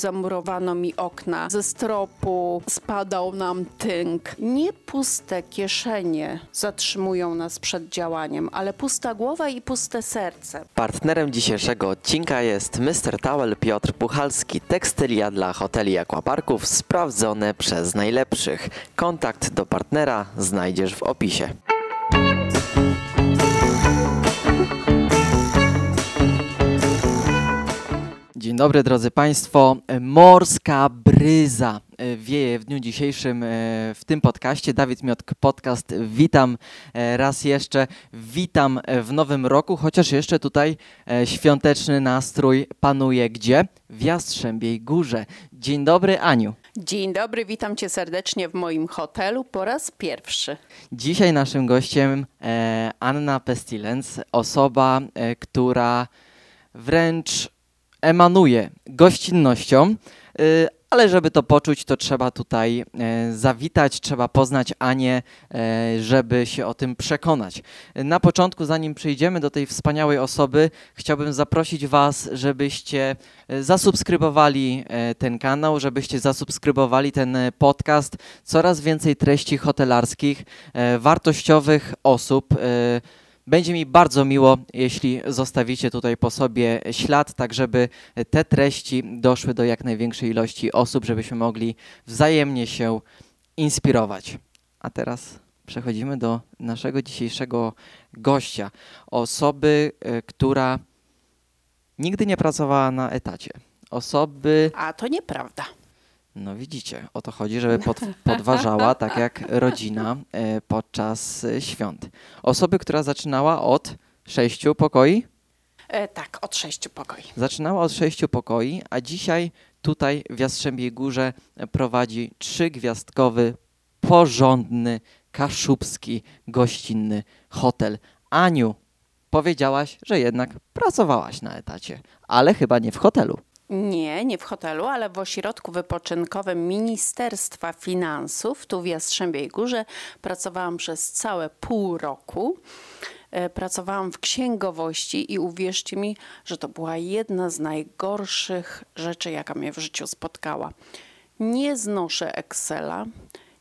Zamurowano mi okna, ze stropu spadał nam tynk. Nie puste kieszenie zatrzymują nas przed działaniem, ale pusta głowa i puste serce. Partnerem dzisiejszego odcinka jest Mr. Towel Piotr Puchalski, tekstylia dla hoteli i aquaparków sprawdzone przez najlepszych. Kontakt do partnera znajdziesz w opisie. Dzień dobry drodzy Państwo. Morska bryza e, wieje w dniu dzisiejszym e, w tym podcaście. Dawid Miotk Podcast. Witam e, raz jeszcze. Witam w nowym roku, chociaż jeszcze tutaj świąteczny nastrój panuje gdzie? W Jastrzębiej Górze. Dzień dobry Aniu. Dzień dobry, witam Cię serdecznie w moim hotelu po raz pierwszy. Dzisiaj naszym gościem Anna Pestilens, osoba, która wręcz emanuje gościnnością, y, ale żeby to poczuć, to trzeba tutaj e, zawitać, trzeba poznać Anię, e, żeby się o tym przekonać. Na początku, zanim przejdziemy do tej wspaniałej osoby, chciałbym zaprosić Was, żebyście e, zasubskrybowali ten kanał, żebyście zasubskrybowali ten podcast. Coraz więcej treści hotelarskich, wartościowych osób będzie mi bardzo miło, jeśli zostawicie tutaj po sobie ślad, tak żeby te treści doszły do jak największej ilości osób, żebyśmy mogli wzajemnie się inspirować. A teraz przechodzimy do naszego dzisiejszego gościa. Osoby, e, która nigdy nie pracowała na etacie. Osoby. A to nieprawda. No widzicie, o to chodzi, żeby pod, podważała, tak jak rodzina e, podczas e, świąt. Osoby, która zaczynała od sześciu pokoi? E, tak, od sześciu pokoi. Zaczynała od sześciu pokoi, a dzisiaj tutaj w Jastrzębiej Górze prowadzi trzygwiazdkowy, porządny, kaszubski, gościnny hotel. Aniu, powiedziałaś, że jednak pracowałaś na etacie, ale chyba nie w hotelu. Nie, nie w hotelu, ale w ośrodku wypoczynkowym Ministerstwa Finansów, tu w Jastrzębiej Górze. Pracowałam przez całe pół roku. E, pracowałam w księgowości i uwierzcie mi, że to była jedna z najgorszych rzeczy, jaka mnie w życiu spotkała. Nie znoszę Excela,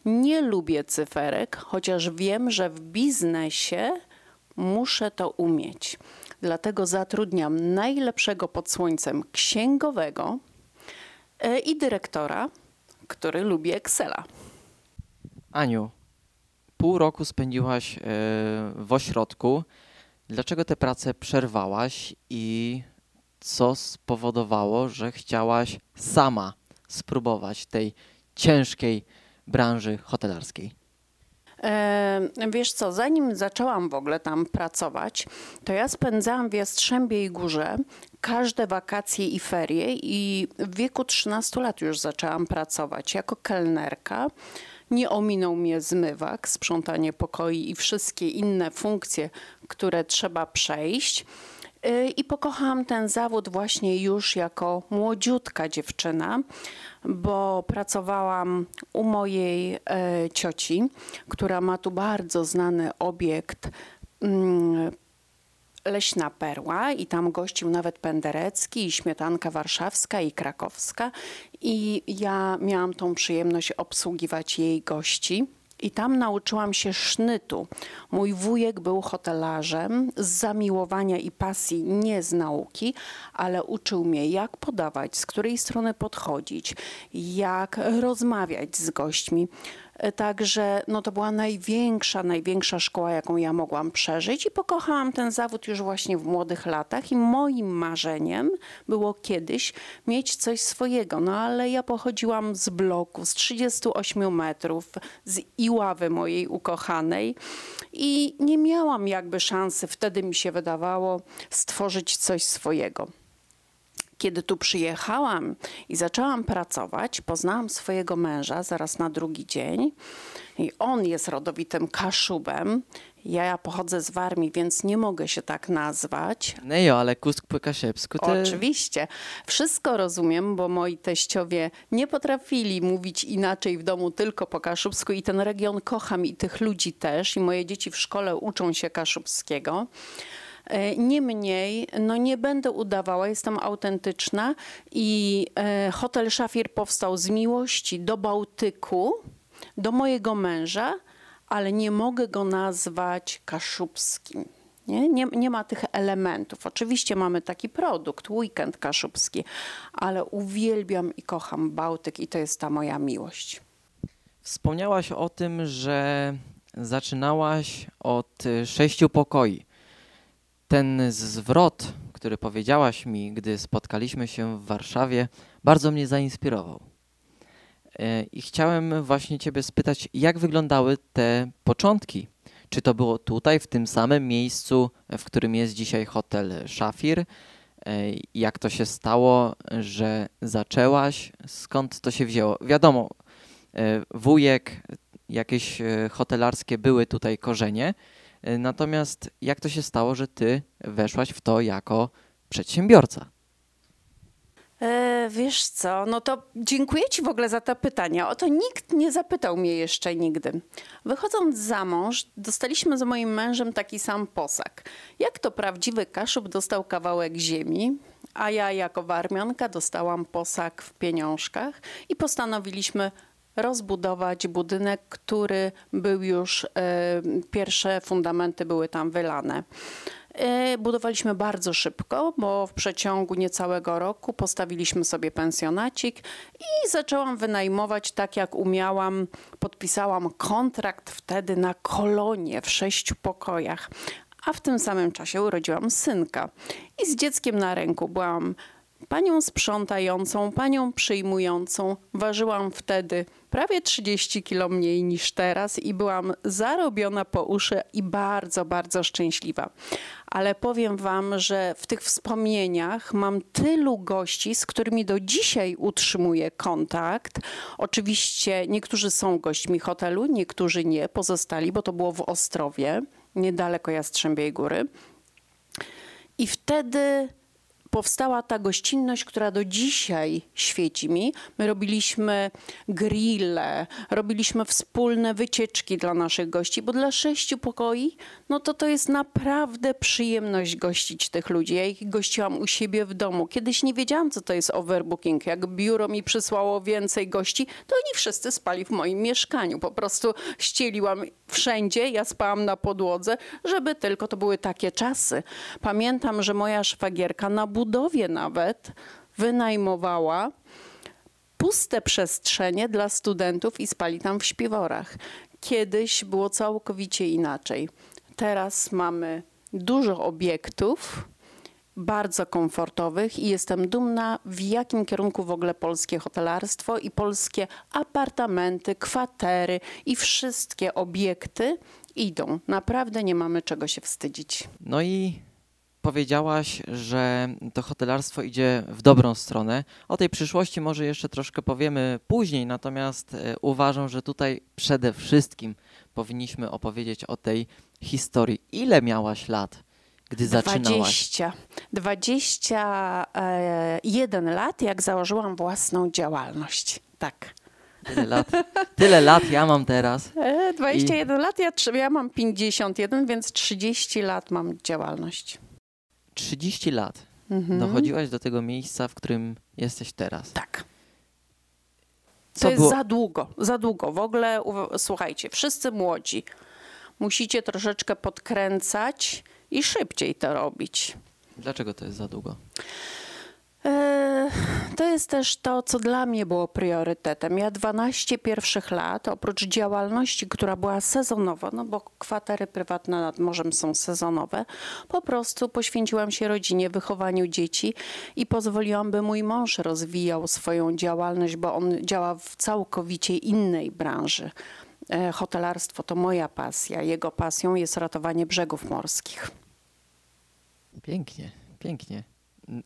nie lubię cyferek, chociaż wiem, że w biznesie muszę to umieć. Dlatego zatrudniam najlepszego pod słońcem księgowego e, i dyrektora, który lubi Excela. Aniu, pół roku spędziłaś e, w ośrodku. Dlaczego tę pracę przerwałaś i co spowodowało, że chciałaś sama spróbować tej ciężkiej branży hotelarskiej? Wiesz co, zanim zaczęłam w ogóle tam pracować, to ja spędzałam w Jastrzębiej Górze każde wakacje i ferie i w wieku 13 lat już zaczęłam pracować jako kelnerka. Nie ominął mnie zmywak, sprzątanie pokoi i wszystkie inne funkcje, które trzeba przejść. Y, I pokochałam ten zawód właśnie już jako młodziutka dziewczyna bo pracowałam u mojej e, cioci, która ma tu bardzo znany obiekt. Mm, Leśna Perła i tam gościł nawet Penderecki i Śmietanka Warszawska i Krakowska i ja miałam tą przyjemność obsługiwać jej gości. I tam nauczyłam się sznytu. Mój wujek był hotelarzem z zamiłowania i pasji, nie z nauki, ale uczył mnie, jak podawać, z której strony podchodzić, jak rozmawiać z gośćmi. E, także no, to była największa, największa szkoła, jaką ja mogłam przeżyć i pokochałam ten zawód już właśnie w młodych latach i moim marzeniem było kiedyś mieć coś swojego. No ale ja pochodziłam z bloku, z 38 metrów, z Iławy mojej ukochanej i nie miałam jakby szansy, wtedy mi się wydawało, stworzyć coś swojego. Kiedy tu przyjechałam i zaczęłam pracować, poznałam swojego męża zaraz na drugi dzień. I on jest rodowitym Kaszubem. Ja pochodzę z Warmii, więc nie mogę się tak nazwać. No ale kusk po kaszebsku to... Oczywiście. Wszystko rozumiem, bo moi teściowie nie potrafili mówić inaczej w domu, tylko po kaszubsku i ten region kocham i tych ludzi też. I moje dzieci w szkole uczą się kaszubskiego. E, Niemniej, no nie będę udawała, jestem autentyczna i e, hotel Szafir powstał z miłości do Bałtyku, do mojego męża, ale nie mogę go nazwać kaszubskim. Nie? Nie, nie ma tych elementów. Oczywiście mamy taki produkt, weekend kaszubski, ale uwielbiam i kocham Bałtyk i to jest ta moja miłość. Wspomniałaś o tym, że zaczynałaś od sześciu pokoi. Ten zwrot, który powiedziałaś mi, gdy spotkaliśmy się w Warszawie, bardzo mnie zainspirował. E, I chciałem właśnie Ciebie spytać, jak wyglądały te początki? Czy to było tutaj, w tym samym miejscu, w którym jest dzisiaj hotel Szafir? E, Jak to się stało, że zaczęłaś? Skąd to się wzięło? Wiadomo, e, wujek, jakieś hotelarskie były tutaj korzenie. E, Natomiast jak to się stało, że ty weszłaś w to jako przedsiębiorca? E, wiesz co, no to dziękuję Ci w ogóle za to pytanie. O to nikt nie zapytał mnie jeszcze nigdy. Wychodząc za mąż, dostaliśmy z moim mężem taki sam posag. Jak to prawdziwy kaszub dostał kawałek ziemi, a ja jako warmianka dostałam posag w pieniążkach i postanowiliśmy rozbudować budynek, który był już, e, pierwsze fundamenty były tam wylane. E, Budowaliśmy bardzo szybko, bo w przeciągu niecałego roku postawiliśmy sobie pensjonacik i zaczęłam wynajmować tak jak umiałam. Podpisałam kontrakt wtedy na kolonię w sześciu pokojach, a w tym samym czasie urodziłam synka. I z dzieckiem na ręku byłam panią sprzątającą, panią przyjmującą. Ważyłam wtedy prawie 30 kilo mniej niż teraz i byłam zarobiona po uszy i bardzo, bardzo szczęśliwa. Ale powiem wam, że w tych wspomnieniach mam tylu gości, z którymi do dzisiaj utrzymuję kontakt. Oczywiście niektórzy są gośćmi hotelu, niektórzy nie, pozostali, bo to było w Ostrowie, niedaleko Jastrzębiej Góry. I wtedy powstała ta gościnność, która do dzisiaj świeci mi. My robiliśmy grille, robiliśmy wspólne wycieczki dla naszych gości, bo dla sześciu pokoi, no to to jest naprawdę przyjemność gościć tych ludzi. Ja ich gościłam u siebie w domu. Kiedyś nie wiedziałam, co to jest overbooking. Jak biuro mi przysłało więcej gości, to oni wszyscy spali w moim mieszkaniu. Po prostu ścieliłam wszędzie, ja spałam na podłodze, żeby tylko to były takie czasy. Pamiętam, że moja szwagierka na budowie nawet wynajmowała puste przestrzenie dla studentów i spali tam w śpiworach. Kiedyś było całkowicie inaczej. Teraz mamy dużo obiektów, bardzo komfortowych i jestem dumna, w jakim kierunku w ogóle polskie hotelarstwo i polskie apartamenty, kwatery i wszystkie obiekty idą. Naprawdę nie mamy czego się wstydzić. No i powiedziałaś, że to hotelarstwo idzie w dobrą stronę. O tej przyszłości może jeszcze troszkę powiemy później, natomiast e, uważam, że tutaj przede wszystkim powinniśmy opowiedzieć o tej historii. Ile miałaś lat, gdy zaczynałaś? 20. 21 lat, jak założyłam własną działalność. Tak. Tyle lat, tyle lat ja mam teraz. E, 21 lat, ja, ja mam 51, więc 30 lat mam działalność. 30 lat Mhm. dochodziłaś do tego miejsca, w którym jesteś teraz. Tak. To Co jest było- za długo, za długo. W ogóle, słuchajcie, wszyscy młodzi, musicie troszeczkę podkręcać i szybciej to robić. Dlaczego to jest za długo? E, To jest też to, co dla mnie było priorytetem. Ja 12 pierwszych lat, oprócz działalności, która była sezonowa, no bo kwatery prywatne nad morzem są sezonowe, po prostu poświęciłam się rodzinie, wychowaniu dzieci i pozwoliłam, by mój mąż rozwijał swoją działalność, bo on działa w całkowicie innej branży. E, Hotelarstwo to moja pasja. Jego pasją jest ratowanie brzegów morskich. Pięknie, pięknie.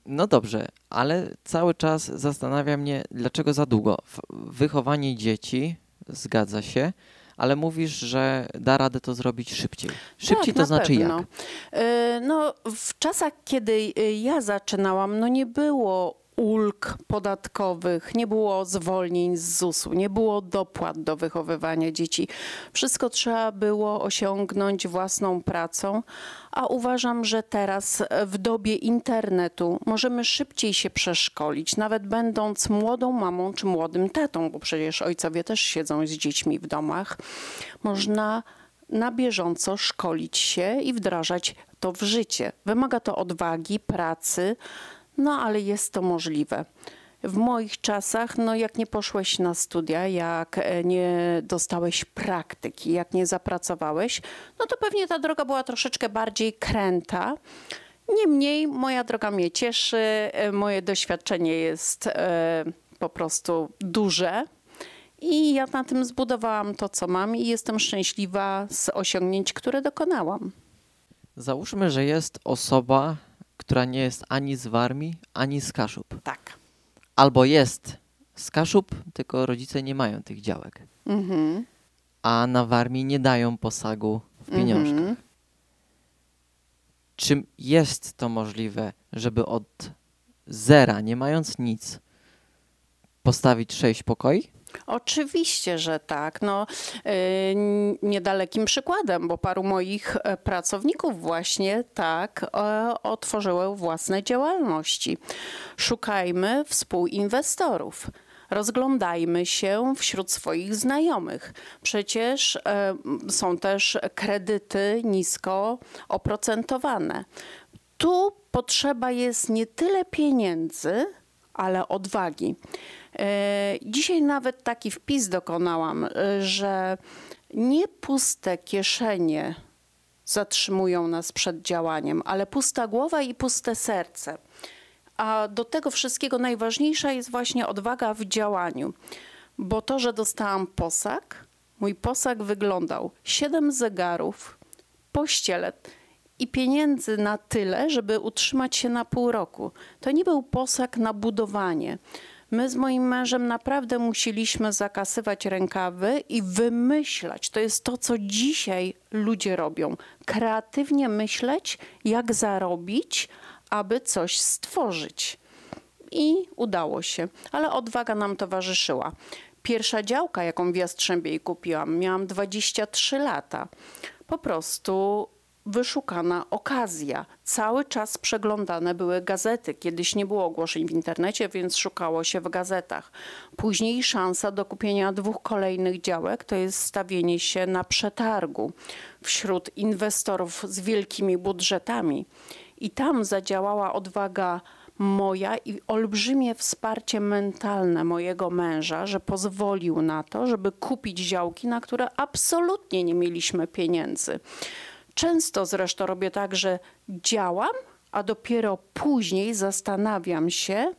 No dobrze, ale cały czas zastanawia mnie, dlaczego za długo. Wychowanie dzieci, zgadza się, ale mówisz, że da radę to zrobić szybciej. Szybciej tak, to na znaczy pewno. jak? E, No, w czasach, kiedy y, ja zaczynałam, no nie było ulg podatkowych, nie było zwolnień z ZUS-u, nie było dopłat do wychowywania dzieci. Wszystko trzeba było osiągnąć własną pracą, a uważam, że teraz w dobie internetu możemy szybciej się przeszkolić, nawet będąc młodą mamą czy młodym tatą, bo przecież ojcowie też siedzą z dziećmi w domach. Można na bieżąco szkolić się i wdrażać to w życie. Wymaga to odwagi, pracy, no ale jest to możliwe. W moich czasach, no jak nie poszłeś na studia, jak e, nie dostałeś praktyki, jak nie zapracowałeś, no to pewnie ta droga była troszeczkę bardziej kręta. Niemniej moja droga mnie cieszy, e, moje doświadczenie jest e, po prostu duże. I ja na tym zbudowałam to, co mam, i jestem szczęśliwa z osiągnięć, które dokonałam. Załóżmy, że jest osoba, która nie jest ani z Warmii, ani z Kaszub. Tak. Albo jest z Kaszub, tylko rodzice nie mają tych działek. Mhm. A na Warmii nie dają posagu w pieniążkach. Mhm. Czy jest to możliwe, żeby od zera, nie mając nic, postawić sześć pokoi? Oczywiście, że tak. No, yy, niedalekim przykładem, bo paru moich e, pracowników właśnie tak e, otworzyło własne działalności. Szukajmy współinwestorów. Rozglądajmy się wśród swoich znajomych. Przecież e, są też kredyty nisko oprocentowane. Tu potrzeba jest nie tyle pieniędzy, ale odwagi. E, Dzisiaj nawet taki wpis dokonałam, e, że nie puste kieszenie zatrzymują nas przed działaniem, ale pusta głowa i puste serce. A do tego wszystkiego najważniejsza jest właśnie odwaga w działaniu. Bo to, że dostałam posag, mój posag wyglądał siedem zegarów, pościele i pieniędzy na tyle, żeby utrzymać się na pół roku. To nie był posag na budowanie. My z moim mężem naprawdę musieliśmy zakasywać rękawy i wymyślać. To jest to, co dzisiaj ludzie robią. Kreatywnie myśleć, jak zarobić, aby coś stworzyć. I udało się, ale odwaga nam towarzyszyła. Pierwsza działka, jaką w Jastrzębiej kupiłam, miałam 23 lata. Po prostu wyszukana okazja. Cały czas przeglądane były gazety. Kiedyś nie było ogłoszeń w internecie, więc szukało się w gazetach. Później szansa do kupienia dwóch kolejnych działek to jest stawienie się na przetargu wśród inwestorów z wielkimi budżetami. I tam zadziałała odwaga moja i olbrzymie wsparcie mentalne mojego męża, że pozwolił na to, żeby kupić działki, na które absolutnie nie mieliśmy pieniędzy. Często zresztą robię tak, że działam, a dopiero później zastanawiam się,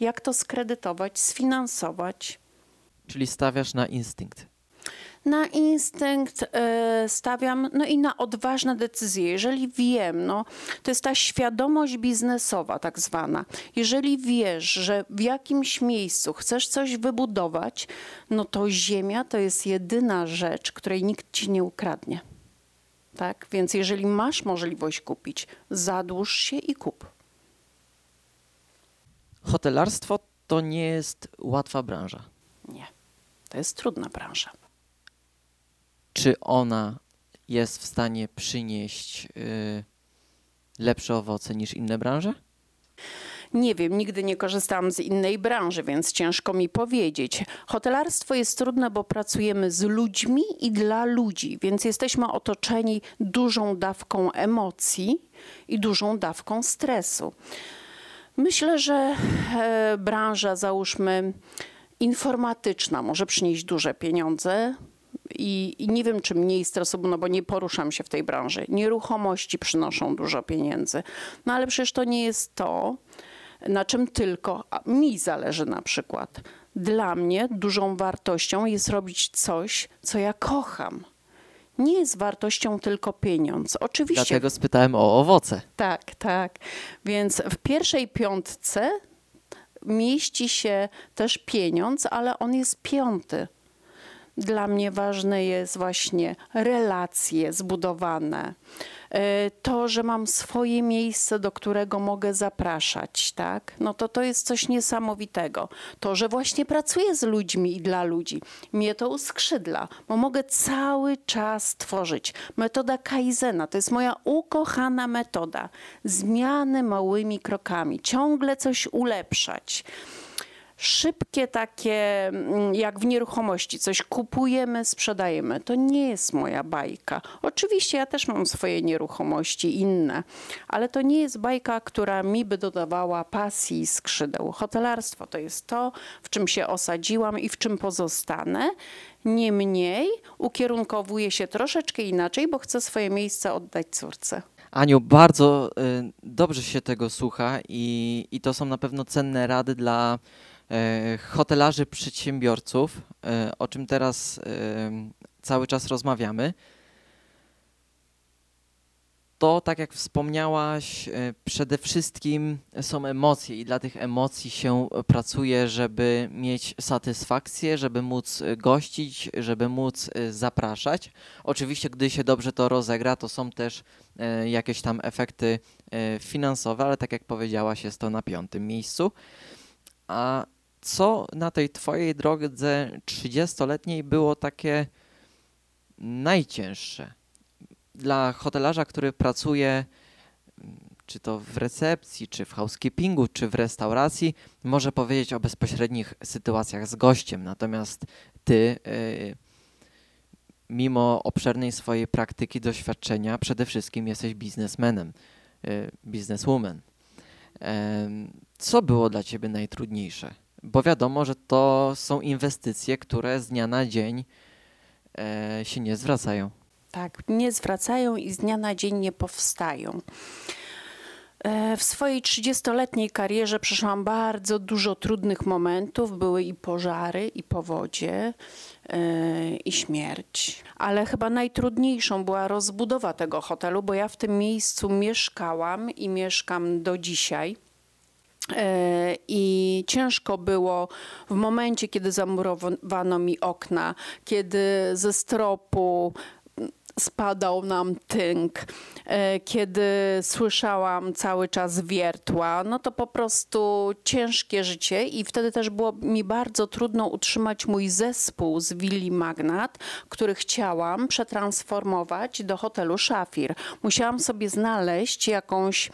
jak to skredytować, sfinansować. Czyli stawiasz na instynkt. Na instynkt e, stawiam, no i na odważne decyzje. Jeżeli wiem, no, to jest ta świadomość biznesowa, tak zwana. Jeżeli wiesz, że w jakimś miejscu chcesz coś wybudować, no to ziemia to jest jedyna rzecz, której nikt ci nie ukradnie. Tak? Więc jeżeli masz możliwość kupić, zadłuż się i kup. Hotelarstwo to nie jest łatwa branża. Nie, to jest trudna branża. Czy ona jest w stanie przynieść y, lepsze owoce niż inne branże? Nie wiem, nigdy nie korzystałam z innej branży, więc ciężko mi powiedzieć. Hotelarstwo jest trudne, bo pracujemy z ludźmi i dla ludzi, więc jesteśmy otoczeni dużą dawką emocji i dużą dawką stresu. Myślę, że e, branża, załóżmy, informatyczna może przynieść duże pieniądze. I, I, nie wiem, czy mniej stresu, no bo nie poruszam się w tej branży. Nieruchomości przynoszą dużo pieniędzy. No ale przecież to nie jest to, na czym tylko mi zależy na przykład. Dla mnie dużą wartością jest robić coś, co ja kocham. Nie jest wartością tylko pieniądz. Oczywiście. Dlatego spytałem o owoce. Tak, tak. Więc w pierwszej piątce mieści się też pieniądz, ale on jest piąty. Dla mnie ważne jest właśnie relacje zbudowane. E, to, że mam swoje miejsce, do którego mogę zapraszać, tak? No to to jest coś niesamowitego. To, że właśnie pracuję z ludźmi i dla ludzi, mnie to uskrzydla, bo mogę cały czas tworzyć. Metoda Kaizena to jest moja ukochana metoda. Zmiany małymi krokami, ciągle coś ulepszać szybkie takie, mm, jak w nieruchomości, coś kupujemy, sprzedajemy. To nie jest moja bajka. Oczywiście ja też mam swoje nieruchomości inne, ale to nie jest bajka, która mi by dodawała pasji i skrzydeł. Hotelarstwo to jest to, w czym się osadziłam i w czym pozostanę. Niemniej ukierunkowuję się troszeczkę inaczej, bo chcę swoje miejsce oddać córce. Aniu, bardzo y, dobrze się tego słucha i, i to są na pewno cenne rady dla hotelarzy, przedsiębiorców, e, o czym teraz e, cały czas rozmawiamy, to tak jak wspomniałaś, przede wszystkim są emocje i dla tych emocji się pracuje, żeby mieć satysfakcję, żeby móc gościć, żeby móc zapraszać. Oczywiście, gdy się dobrze to rozegra, to są też jakieś tam efekty finansowe, ale tak jak powiedziałaś, jest to na piątym miejscu. A co na tej twojej drodze 30-letniej było takie najcięższe? Dla hotelarza, który pracuje czy to w recepcji, czy w housekeepingu, czy w restauracji, może powiedzieć o bezpośrednich sytuacjach z gościem. Natomiast ty, yy, mimo obszernej swojej praktyki, doświadczenia, przede wszystkim jesteś biznesmenem, yy, bizneswoman. Yy, co było dla ciebie najtrudniejsze? Bo wiadomo, że to są inwestycje, które z dnia na dzień e, się nie zwracają. Tak, nie zwracają i z dnia na dzień nie powstają. E, w swojej 30-letniej karierze przeszłam bardzo dużo trudnych momentów. Były i pożary, i powodzie, yy, i śmierć. Ale chyba najtrudniejszą była rozbudowa tego hotelu, bo ja w tym miejscu mieszkałam i mieszkam do dzisiaj. E, I ciężko było w momencie, kiedy zamurowano mi okna, kiedy ze stropu spadał nam tynk, e, kiedy słyszałam cały czas wiertła, no to po prostu ciężkie życie i wtedy też było mi bardzo trudno utrzymać mój zespół z Willi Magnat, który chciałam przetransformować do hotelu Szafir. Musiałam sobie znaleźć jakąś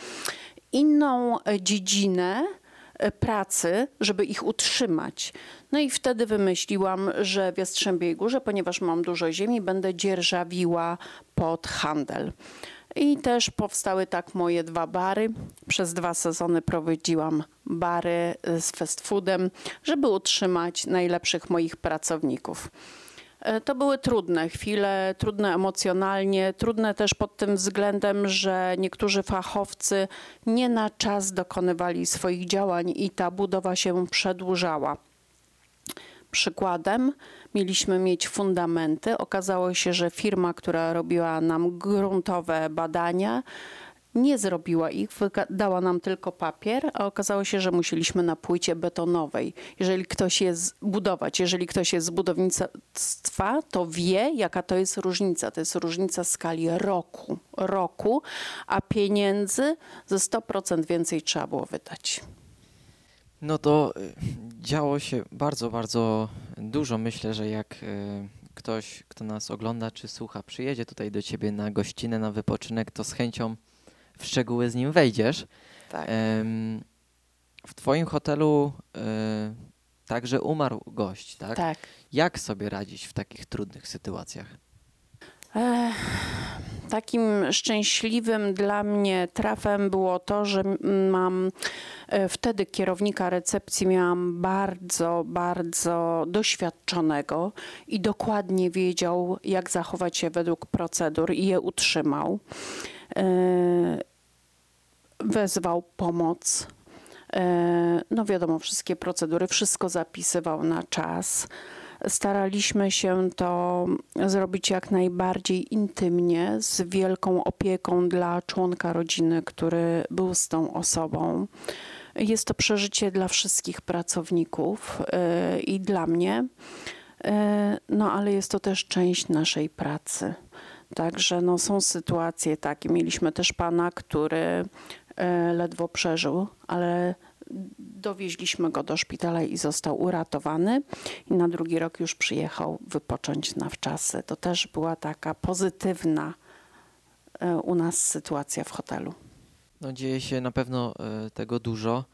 inną e, dziedzinę e, pracy, żeby ich utrzymać. No i wtedy wymyśliłam, że w Jastrzębiej Górze, ponieważ mam dużo ziemi, będę dzierżawiła pod handel. I też powstały tak moje dwa bary. Przez dwa sezony prowadziłam bary e, z fast foodem, żeby utrzymać najlepszych moich pracowników. E, to były trudne chwile, trudne emocjonalnie, trudne też pod tym względem, że niektórzy fachowcy nie na czas dokonywali swoich działań i ta budowa się przedłużała. Przykładem mieliśmy mieć fundamenty. Okazało się, że firma, która robiła nam gruntowe badania, nie zrobiła ich, dała nam tylko papier, a okazało się, że musieliśmy na płycie betonowej. Jeżeli ktoś jest budować, jeżeli ktoś jest z budownictwa, to wie, jaka to jest różnica. To jest różnica skali roku, roku, a pieniędzy ze 100% więcej trzeba było wydać. No to y, działo się bardzo, bardzo dużo. Myślę, że jak y, ktoś, kto nas ogląda czy słucha, przyjedzie tutaj do ciebie na gościnę, na wypoczynek, to z chęcią w szczegóły z nim wejdziesz. Tak. W twoim hotelu e, także umarł gość, tak? Tak. Jak sobie radzić w takich trudnych sytuacjach? Ech, takim szczęśliwym dla mnie trafem było to, że mam e, wtedy kierownika recepcji miałam bardzo, bardzo doświadczonego i dokładnie wiedział, jak zachować się według procedur i je utrzymał. E, wezwał pomoc. E, no wiadomo, wszystkie procedury, wszystko zapisywał na czas. Staraliśmy się to zrobić jak najbardziej intymnie, z wielką opieką dla członka rodziny, który był z tą osobą. Jest to przeżycie dla wszystkich pracowników e, i dla mnie. No ale jest to też część naszej pracy. Także no, są sytuacje takie. Mieliśmy też pana, który e, ledwo przeżył, ale dowieźliśmy go do szpitala i został uratowany. I na drugi rok już przyjechał wypocząć na wczasy. To też była taka pozytywna e, u nas sytuacja w hotelu. No, dzieje się na pewno e, tego dużo.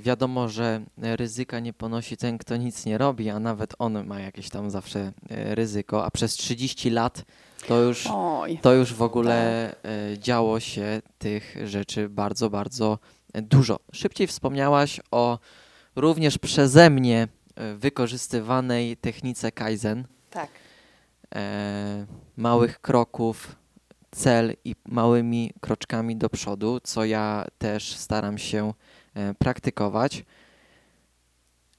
Wiadomo, że ryzyka nie ponosi ten, kto nic nie robi, a nawet on ma jakieś tam zawsze ryzyko, a przez 30 lat to już, Oj, to już w ogóle e, działo się tych rzeczy bardzo, bardzo dużo. Szybciej wspomniałaś o również przeze mnie e, wykorzystywanej technice Kaizen, tak. e, małych kroków, cel i małymi kroczkami do przodu, co ja też staram się e, praktykować.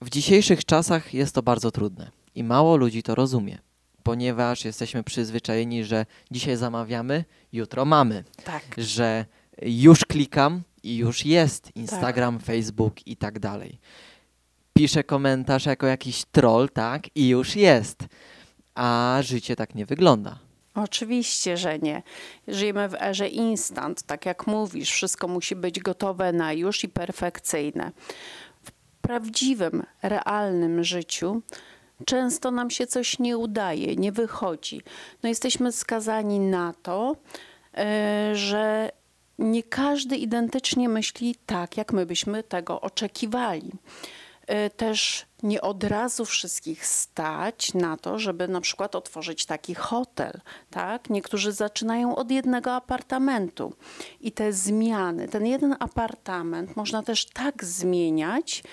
W dzisiejszych czasach jest to bardzo trudne i mało ludzi to rozumie, ponieważ jesteśmy przyzwyczajeni, że dzisiaj zamawiamy, jutro mamy, Tak. że już klikam i już jest Instagram, Facebook i tak dalej. Piszę komentarz jako jakiś troll, tak, i już jest. A życie tak nie wygląda. Oczywiście, że nie. Żyjemy w erze instant, tak jak mówisz, wszystko musi być gotowe na już i perfekcyjne. W prawdziwym, realnym życiu często nam się coś nie udaje, nie wychodzi. No jesteśmy skazani na to, e, że nie każdy identycznie myśli tak, jak my byśmy tego oczekiwali. E, Też nie od razu wszystkich stać na to, żeby na przykład otworzyć taki hotel. Tak? Niektórzy zaczynają od jednego apartamentu i te zmiany, ten jeden apartament można też tak zmieniać,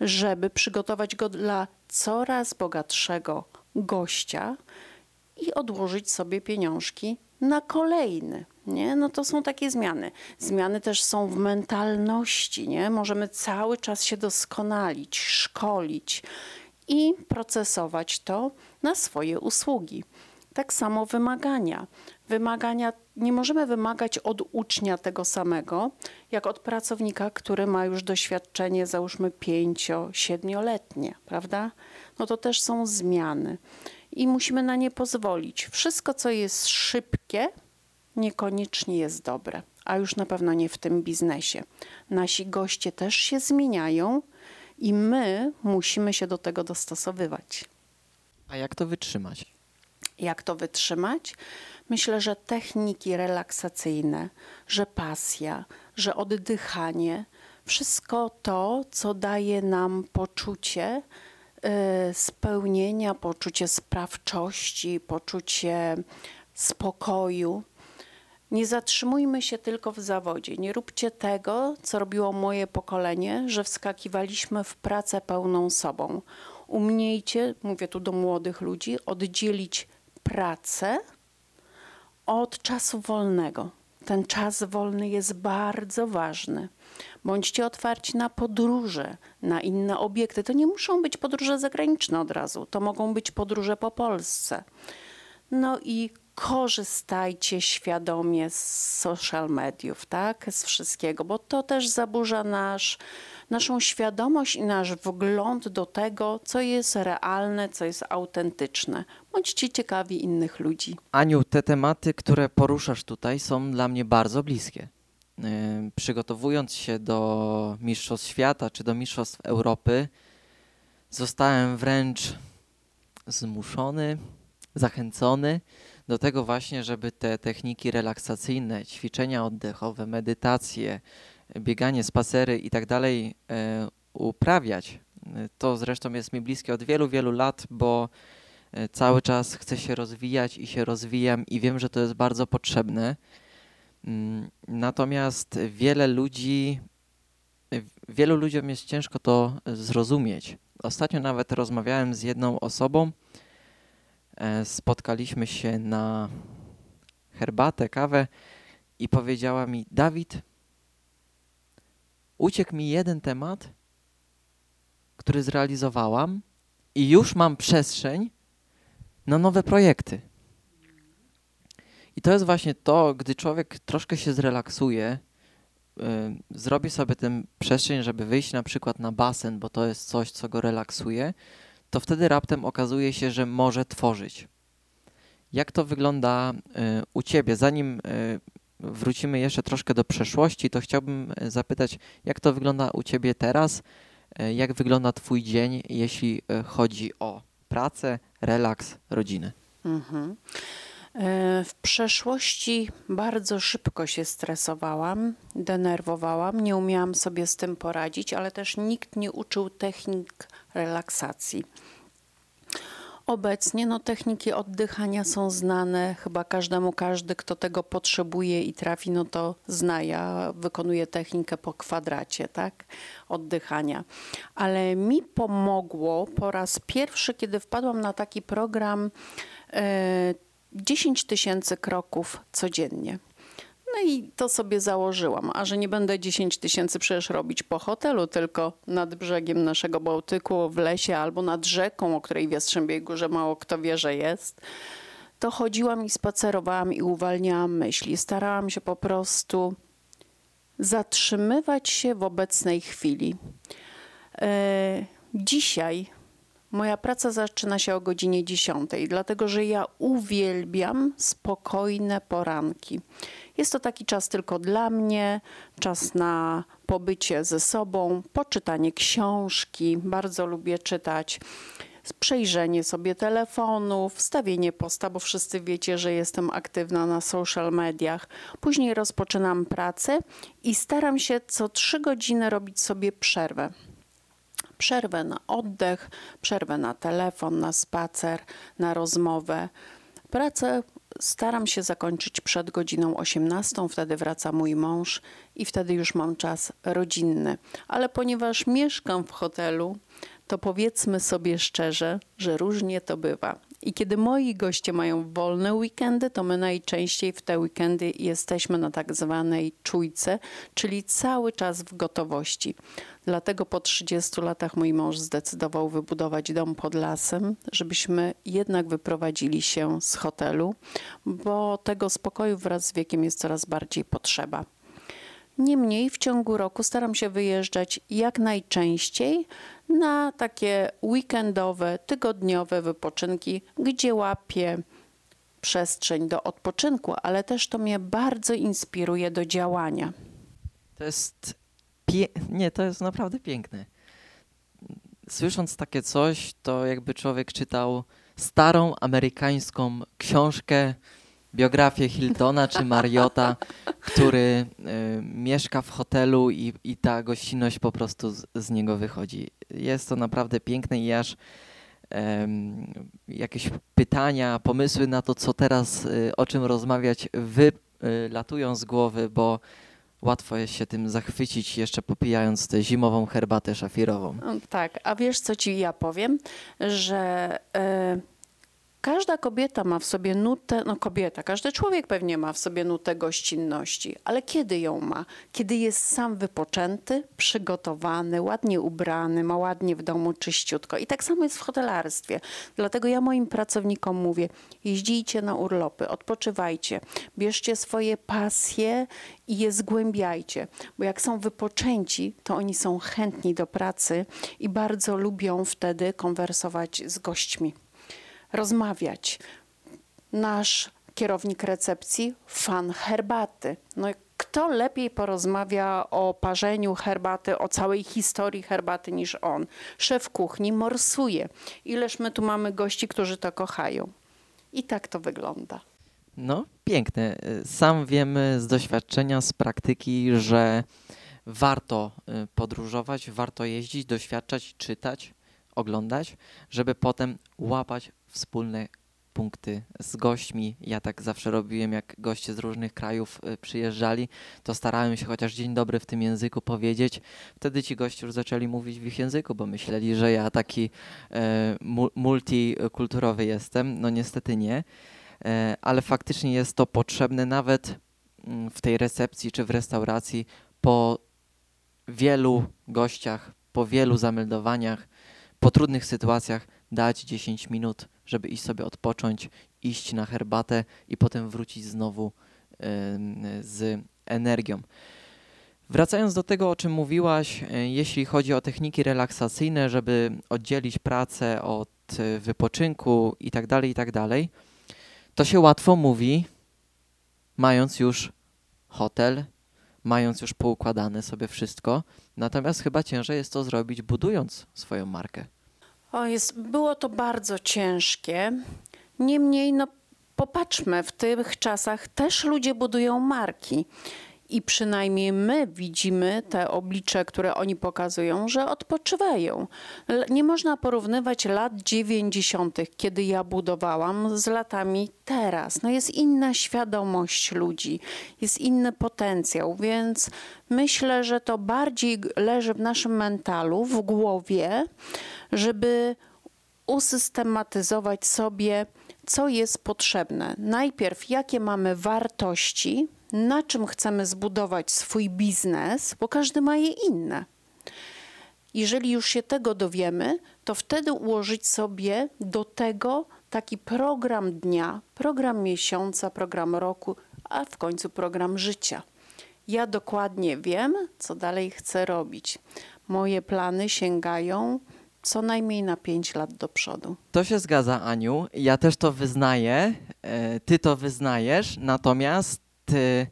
żeby przygotować go dla coraz bogatszego gościa i odłożyć sobie pieniążki na kolejny. Nie? No to są takie zmiany. Zmiany też są w mentalności. Nie? Możemy cały czas się doskonalić, szkolić i procesować to na swoje usługi. Tak samo wymagania. Wymagania nie możemy wymagać od ucznia tego samego, jak od pracownika, który ma już doświadczenie, załóżmy pięcio, siedmioletnie, prawda? No to też są zmiany i musimy na nie pozwolić. Wszystko, co jest szybkie, niekoniecznie jest dobre, a już na pewno nie w tym biznesie. Nasi goście też się zmieniają i my musimy się do tego dostosowywać. A jak to wytrzymać? Jak to wytrzymać? Myślę, że techniki relaksacyjne, że pasja, że oddychanie, wszystko to, co daje nam poczucie y, spełnienia, poczucie sprawczości, poczucie spokoju. Nie zatrzymujmy się tylko w zawodzie. Nie róbcie tego, co robiło moje pokolenie, że wskakiwaliśmy w pracę pełną sobą. Umiejcie, mówię tu do młodych ludzi, oddzielić pracę od czasu wolnego. Ten czas wolny jest bardzo ważny. Bądźcie otwarci na podróże, na inne obiekty. To nie muszą być podróże zagraniczne od razu, to mogą być podróże po Polsce. No i korzystajcie świadomie z social mediów, tak? Z wszystkiego, bo to też zaburza nasz, naszą świadomość i nasz wgląd do tego, co jest realne, co jest autentyczne. Bądźcie ciekawi innych ludzi. Aniu, te tematy, które poruszasz tutaj, są dla mnie bardzo bliskie. Yy, Przygotowując się do Mistrzostw Świata czy do Mistrzostw Europy, zostałem wręcz zmuszony, zachęcony do tego właśnie, żeby te techniki relaksacyjne, ćwiczenia oddechowe, medytacje, bieganie, spacery i tak dalej e, uprawiać. To zresztą jest mi bliskie od wielu, wielu lat, bo e, cały czas chcę się rozwijać i się rozwijam i wiem, że to jest bardzo potrzebne. Mm, Natomiast wiele ludzi, wielu ludziom jest ciężko to zrozumieć. Ostatnio nawet rozmawiałem z jedną osobą, spotkaliśmy się na herbatę, kawę i powiedziała mi: Dawid, uciekł mi jeden temat, który zrealizowałam, i już mam przestrzeń na nowe projekty. I to jest właśnie to, gdy człowiek troszkę się zrelaksuje, y, zrobi sobie tę przestrzeń, żeby wyjść na przykład na basen, bo to jest coś, co go relaksuje, to wtedy raptem okazuje się, że może tworzyć. Jak to wygląda y, u Ciebie? Zanim y, wrócimy jeszcze troszkę do przeszłości, to chciałbym y, zapytać, jak to wygląda u Ciebie teraz? Jak wygląda Twój dzień, jeśli chodzi o pracę, relaks, rodzinę? Mhm. W przeszłości bardzo szybko się stresowałam, denerwowałam, nie umiałam sobie z tym poradzić, ale też nikt nie uczył technik relaksacji. Obecnie no, techniki oddychania są znane, chyba każdemu, każdy, kto tego potrzebuje i trafi, no to zna. Ja wykonuję technikę po kwadracie, tak, oddychania. Ale mi pomogło po raz pierwszy, kiedy wpadłam na taki program e, 10 tysięcy kroków codziennie. No i to sobie założyłam, a że nie będę 10 tysięcy przecież robić po hotelu, tylko nad brzegiem naszego Bałtyku, w lesie albo nad rzeką, o której w Jastrzębiej Górze mało kto wie, że jest, to chodziłam i spacerowałam i uwalniałam myśli. Starałam się po prostu zatrzymywać się w obecnej chwili. E, dzisiaj Moja praca zaczyna się o godzinie 10, dlatego że ja uwielbiam spokojne poranki. Jest to taki czas tylko dla mnie, czas na pobycie ze sobą, poczytanie książki. Bardzo lubię czytać przejrzenie sobie telefonu, wstawienie posta, bo wszyscy wiecie, że jestem aktywna na social mediach. Później rozpoczynam pracę i staram się co trzy godziny robić sobie przerwę przerwę na oddech, przerwę na telefon, na spacer, na rozmowę. Pracę staram się zakończyć przed godziną 18, wtedy wraca mój mąż i wtedy już mam czas rodzinny. Ale ponieważ mieszkam w hotelu, to powiedzmy sobie szczerze, że różnie to bywa. I kiedy moi goście mają wolne weekendy, to my najczęściej w te weekendy jesteśmy na tak zwanej czujce, czyli cały czas w gotowości. Dlatego po 30 latach mój mąż zdecydował wybudować dom pod lasem, żebyśmy jednak wyprowadzili się z hotelu, bo tego spokoju wraz z wiekiem jest coraz bardziej potrzeba. Niemniej w ciągu roku staram się wyjeżdżać jak najczęściej na takie weekendowe, tygodniowe wypoczynki, gdzie łapię przestrzeń do odpoczynku, ale też to mnie bardzo inspiruje do działania. To jest pie... nie, to jest naprawdę piękne. Słysząc takie coś, to jakby człowiek czytał starą amerykańską książkę, biografię Hiltona czy Mariota, który y, mieszka w hotelu i, i ta gościnność po prostu z, z niego wychodzi. Jest to naprawdę piękne i aż jakieś pytania, pomysły na to, co teraz, y, o czym rozmawiać, wylatują z głowy, bo łatwo jest się tym zachwycić, jeszcze popijając tę zimową herbatę szafirową. Tak, a wiesz co ci ja powiem, że y, Każda kobieta ma w sobie nutę, no kobieta, każdy człowiek pewnie ma w sobie nutę gościnności, ale kiedy ją ma? Kiedy jest sam wypoczęty, przygotowany, ładnie ubrany, ma ładnie w domu czyściutko. I tak samo jest w hotelarstwie. Dlatego ja moim pracownikom mówię: jeździcie na urlopy, odpoczywajcie, bierzcie swoje pasje i je zgłębiajcie, bo jak są wypoczęci, to oni są chętni do pracy i bardzo lubią wtedy konwersować z gośćmi rozmawiać. Nasz kierownik recepcji, fan herbaty. No kto lepiej porozmawia o parzeniu herbaty, o całej historii herbaty niż on? Szef kuchni morsuje. Ileż my tu mamy gości, którzy to kochają. I tak to wygląda. No, piękne. Sam wiemy z doświadczenia, z praktyki, że warto y, podróżować, warto jeździć, doświadczać, czytać, oglądać, żeby potem łapać wspólne punkty z gośćmi. Ja tak zawsze robiłem, jak goście z różnych krajów y, przyjeżdżali, to starałem się chociaż dzień dobry w tym języku powiedzieć. Wtedy ci goście już zaczęli mówić w ich języku, bo myśleli, że ja taki e, multikulturowy jestem. No niestety nie, e, ale faktycznie jest to potrzebne nawet mm, w tej recepcji czy w restauracji po wielu gościach, po wielu zameldowaniach, po trudnych sytuacjach dać 10 minut, żeby iść sobie odpocząć, iść na herbatę i potem wrócić znowu z energią. Wracając do tego, o czym mówiłaś, e, jeśli chodzi o techniki relaksacyjne, żeby oddzielić pracę od wypoczynku i tak dalej, i tak to się łatwo mówi, mając już hotel, mając już poukładane sobie wszystko. Natomiast chyba ciężej jest to zrobić, budując swoją markę. O, jest, było to bardzo ciężkie. Niemniej, no, popatrzmy, w tych czasach też ludzie budują marki. I przynajmniej my widzimy te oblicze, które oni pokazują, że odpoczywają. Nie można porównywać lat 90., kiedy ja budowałam, z latami teraz. No jest inna świadomość ludzi, jest inny potencjał, więc myślę, że to bardziej leży w naszym mentalu, w głowie, żeby usystematyzować sobie, co jest potrzebne. Najpierw, jakie mamy wartości, na czym chcemy zbudować swój biznes, bo każdy ma je inne. Jeżeli już się tego dowiemy, to wtedy ułożyć sobie do tego taki program dnia, program miesiąca, program roku, a w końcu program życia. Ja dokładnie wiem, co dalej chcę robić. Moje plany sięgają co najmniej na 5 lat do przodu. To się zgadza, Aniu. Ja też to wyznaję. E, ty to wyznajesz, natomiast y,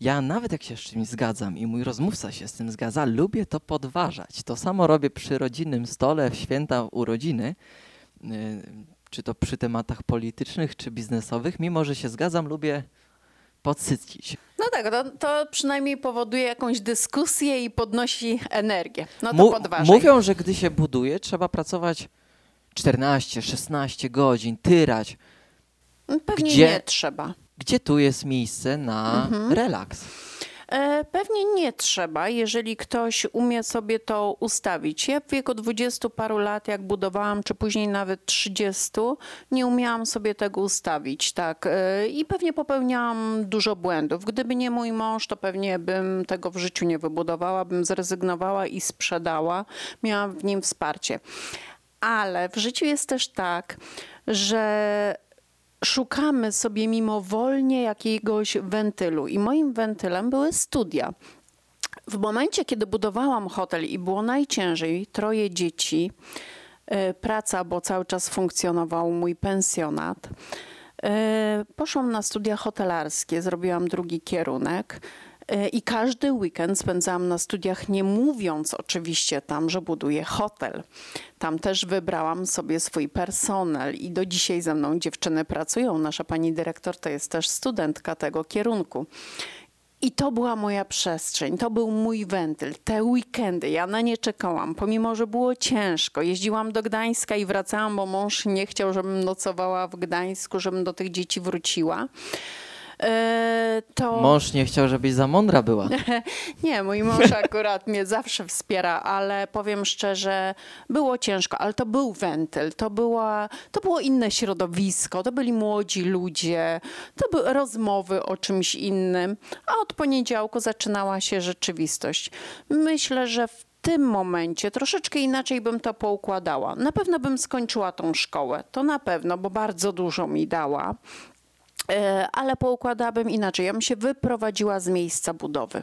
ja nawet jak się z czymś zgadzam i mój rozmówca się z tym zgadza, lubię to podważać. To samo robię przy rodzinnym stole w święta urodziny, y, czy to przy tematach politycznych, czy biznesowych. Mimo, że się zgadzam, lubię podsycić. No tak, to, to, przynajmniej powoduje jakąś dyskusję i podnosi energię. No to podważaj. Mówią, że gdy się buduje, trzeba pracować 14, 16 godzin, tyrać. Pewnie Gdzie... nie trzeba. Gdzie tu jest miejsce na mhm. relaks? E, pewnie nie trzeba, jeżeli ktoś umie sobie to ustawić. Ja w wieku 20 paru lat, jak budowałam, czy później nawet 30, nie umiałam sobie tego ustawić, tak. E, I pewnie popełniałam dużo błędów. Gdyby nie mój mąż, to pewnie bym tego w życiu nie wybudowała, bym zrezygnowała i sprzedała. Miałam w nim wsparcie. Ale w życiu jest też tak, że szukamy sobie mimowolnie jakiegoś wentylu. I moim wentylem były studia. W momencie, kiedy budowałam hotel i było najciężej, troje dzieci, e, praca, bo cały czas funkcjonował mój pensjonat. E, poszłam na studia hotelarskie, zrobiłam drugi kierunek. E, I każdy weekend spędzałam na studiach, nie mówiąc oczywiście tam, że buduję hotel. Tam też wybrałam sobie swój personel i do dzisiaj ze mną dziewczyny pracują. Nasza pani dyrektor to jest też studentka tego kierunku. I to była moja przestrzeń, to był mój wentyl. Te weekendy, ja na nie czekałam, pomimo, że było ciężko. Jeździłam do Gdańska i wracałam, bo mąż nie chciał, żebym nocowała w Gdańsku, żebym do tych dzieci wróciła. E, to... Mąż nie chciał, żebyś za mądra była. nie, mój mąż akurat mnie zawsze wspiera, ale powiem szczerze, było ciężko, ale to był wentyl, to, była, to było inne środowisko, to byli młodzi ludzie, to były rozmowy o czymś innym, a od poniedziałku zaczynała się rzeczywistość. Myślę, że w tym momencie troszeczkę inaczej bym to poukładała. Na pewno bym skończyła tą szkołę, to na pewno, bo bardzo dużo mi dała. E, ale poukładałabym inaczej. Ja bym się wyprowadziła z miejsca budowy.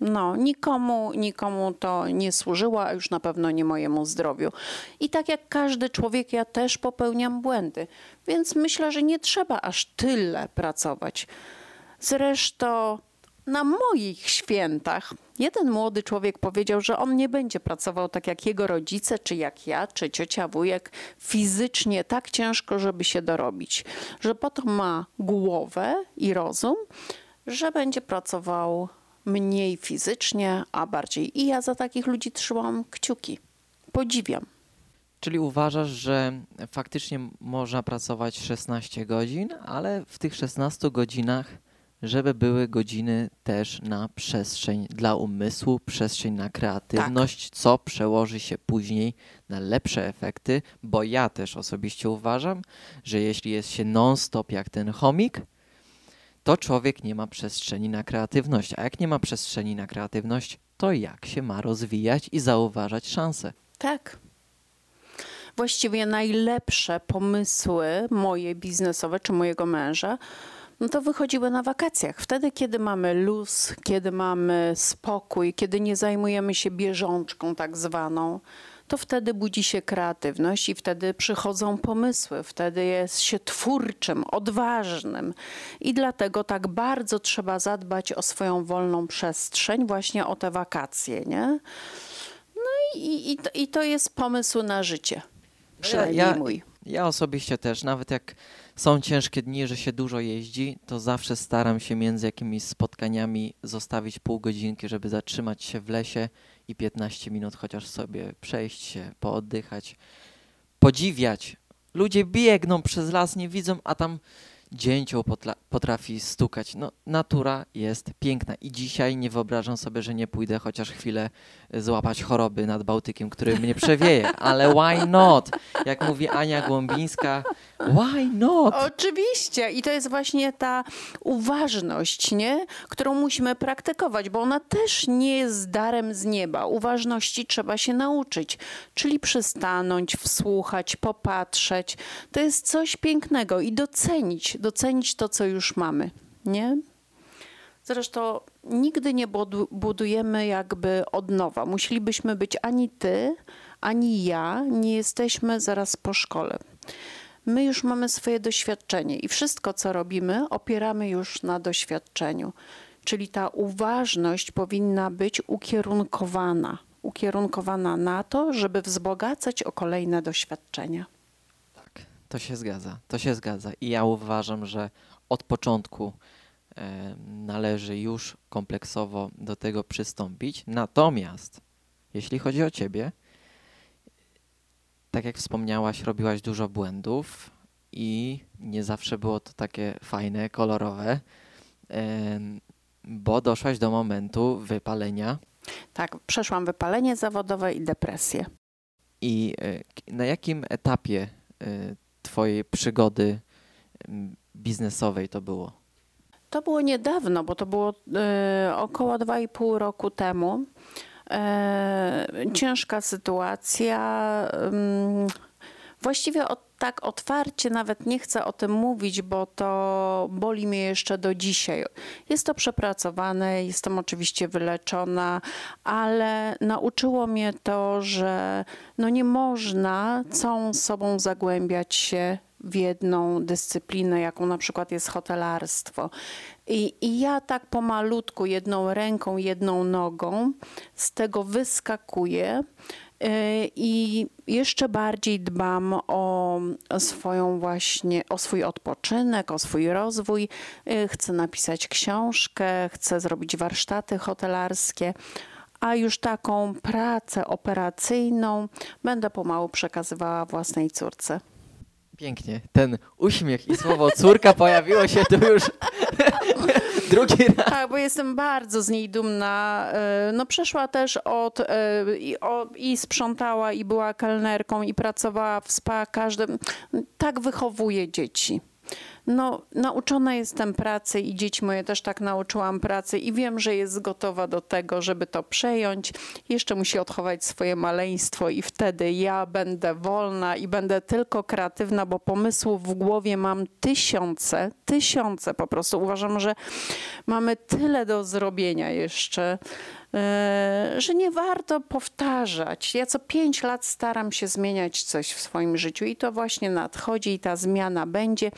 No, nikomu, nikomu to nie służyło, a już na pewno nie mojemu zdrowiu. I tak jak każdy człowiek, ja też popełniam błędy, więc myślę, że nie trzeba aż tyle pracować. Zresztą na moich świętach jeden młody człowiek powiedział, że on nie będzie pracował tak jak jego rodzice, czy jak ja, czy ciocia, wujek, fizycznie tak ciężko, żeby się dorobić, że potem ma głowę i rozum, że będzie pracował mniej fizycznie, a bardziej. I ja za takich ludzi trzymam kciuki. Podziwiam. Czyli uważasz, że faktycznie można pracować 16 godzin, ale w tych 16 godzinach żeby były godziny też na przestrzeń dla umysłu, przestrzeń na kreatywność, tak. co przełoży się później na lepsze efekty, bo ja też osobiście uważam, że jeśli jest się non-stop jak ten chomik, to człowiek nie ma przestrzeni na kreatywność. A jak nie ma przestrzeni na kreatywność, to jak się ma rozwijać i zauważać szanse? Tak. Właściwie najlepsze pomysły moje biznesowe czy mojego męża no to wychodziły na wakacjach. Wtedy, kiedy mamy luz, kiedy mamy spokój, kiedy nie zajmujemy się bieżączką tak zwaną, to wtedy budzi się kreatywność i wtedy przychodzą pomysły, wtedy jest się twórczym, odważnym. I dlatego tak bardzo trzeba zadbać o swoją wolną przestrzeń, właśnie o te wakacje, nie? No i, i, to, i to jest pomysł na życie. Przynajmniej ja, mój. Ja osobiście też, nawet jak są ciężkie dni, że się dużo jeździ, to zawsze staram się między jakimiś spotkaniami zostawić pół godzinki, żeby zatrzymać się w lesie i 15 minut chociaż sobie przejść się, pooddychać, podziwiać. Ludzie biegną przez las, nie widzą, a tam dzięcioł potrafi stukać. No, natura jest piękna i dzisiaj nie wyobrażam sobie, że nie pójdę chociaż chwilę złapać choroby nad Bałtykiem, który mnie przewieje, ale why not? Jak mówi Ania Głąbińska, why not? Oczywiście i to jest właśnie ta uważność, nie? którą musimy praktykować, bo ona też nie jest darem z nieba. Uważności trzeba się nauczyć, czyli przystanąć, wsłuchać, popatrzeć. To jest coś pięknego i docenić, docenić to, co już mamy, nie? Zresztą nigdy nie budujemy jakby od nowa. Musielibyśmy być ani ty, ani ja, nie jesteśmy zaraz po szkole. My już mamy swoje doświadczenie i wszystko, co robimy, opieramy już na doświadczeniu. Czyli ta uważność powinna być ukierunkowana, ukierunkowana na to, żeby wzbogacać o kolejne doświadczenia. Tak, to się zgadza, to się zgadza. I ja uważam, że od początku należy już kompleksowo do tego przystąpić. Natomiast jeśli chodzi o Ciebie, tak jak wspomniałaś, robiłaś dużo błędów i nie zawsze było to takie fajne, kolorowe, bo doszłaś do momentu wypalenia. Tak, przeszłam wypalenie zawodowe i depresję. I e, na jakim etapie e, Twojej przygody biznesowej to było? To było niedawno, bo to było y, około 2,5 roku temu. Y, ciężka sytuacja. Właściwie od, tak otwarcie nawet nie chcę o tym mówić, bo to boli mnie jeszcze do dzisiaj. Jest to przepracowane, jestem oczywiście wyleczona, ale nauczyło mnie to, że no nie można całą sobą zagłębiać się w jedną dyscyplinę, jaką na przykład jest hotelarstwo. I, I, ja tak pomalutku, jedną ręką, jedną nogą z tego wyskakuję. Y, I jeszcze bardziej dbam o swoją właśnie, o swój odpoczynek, o swój rozwój. Y, chcę napisać książkę, chcę zrobić warsztaty hotelarskie a już taką pracę operacyjną będę pomału przekazywała własnej córce. Pięknie. Ten uśmiech i słowo córka pojawiło się tu już drugi raz. Tak, bo jestem bardzo z niej dumna. E, no przeszła też od e, i, i sprzątała i była kelnerką i pracowała w spa. Każdy tak wychowuje dzieci. No, nauczona jestem pracy i dzieci moje też tak nauczyłam pracy i wiem, że jest gotowa do tego, żeby to przejąć. Jeszcze musi odchować swoje maleństwo i wtedy ja będę wolna i będę tylko kreatywna, bo pomysłów w głowie mam tysiące, tysiące po prostu. Uważam, że mamy tyle do zrobienia jeszcze. E, że nie warto powtarzać. Ja co pięć lat staram się zmieniać coś w swoim życiu i to właśnie nadchodzi i ta zmiana będzie.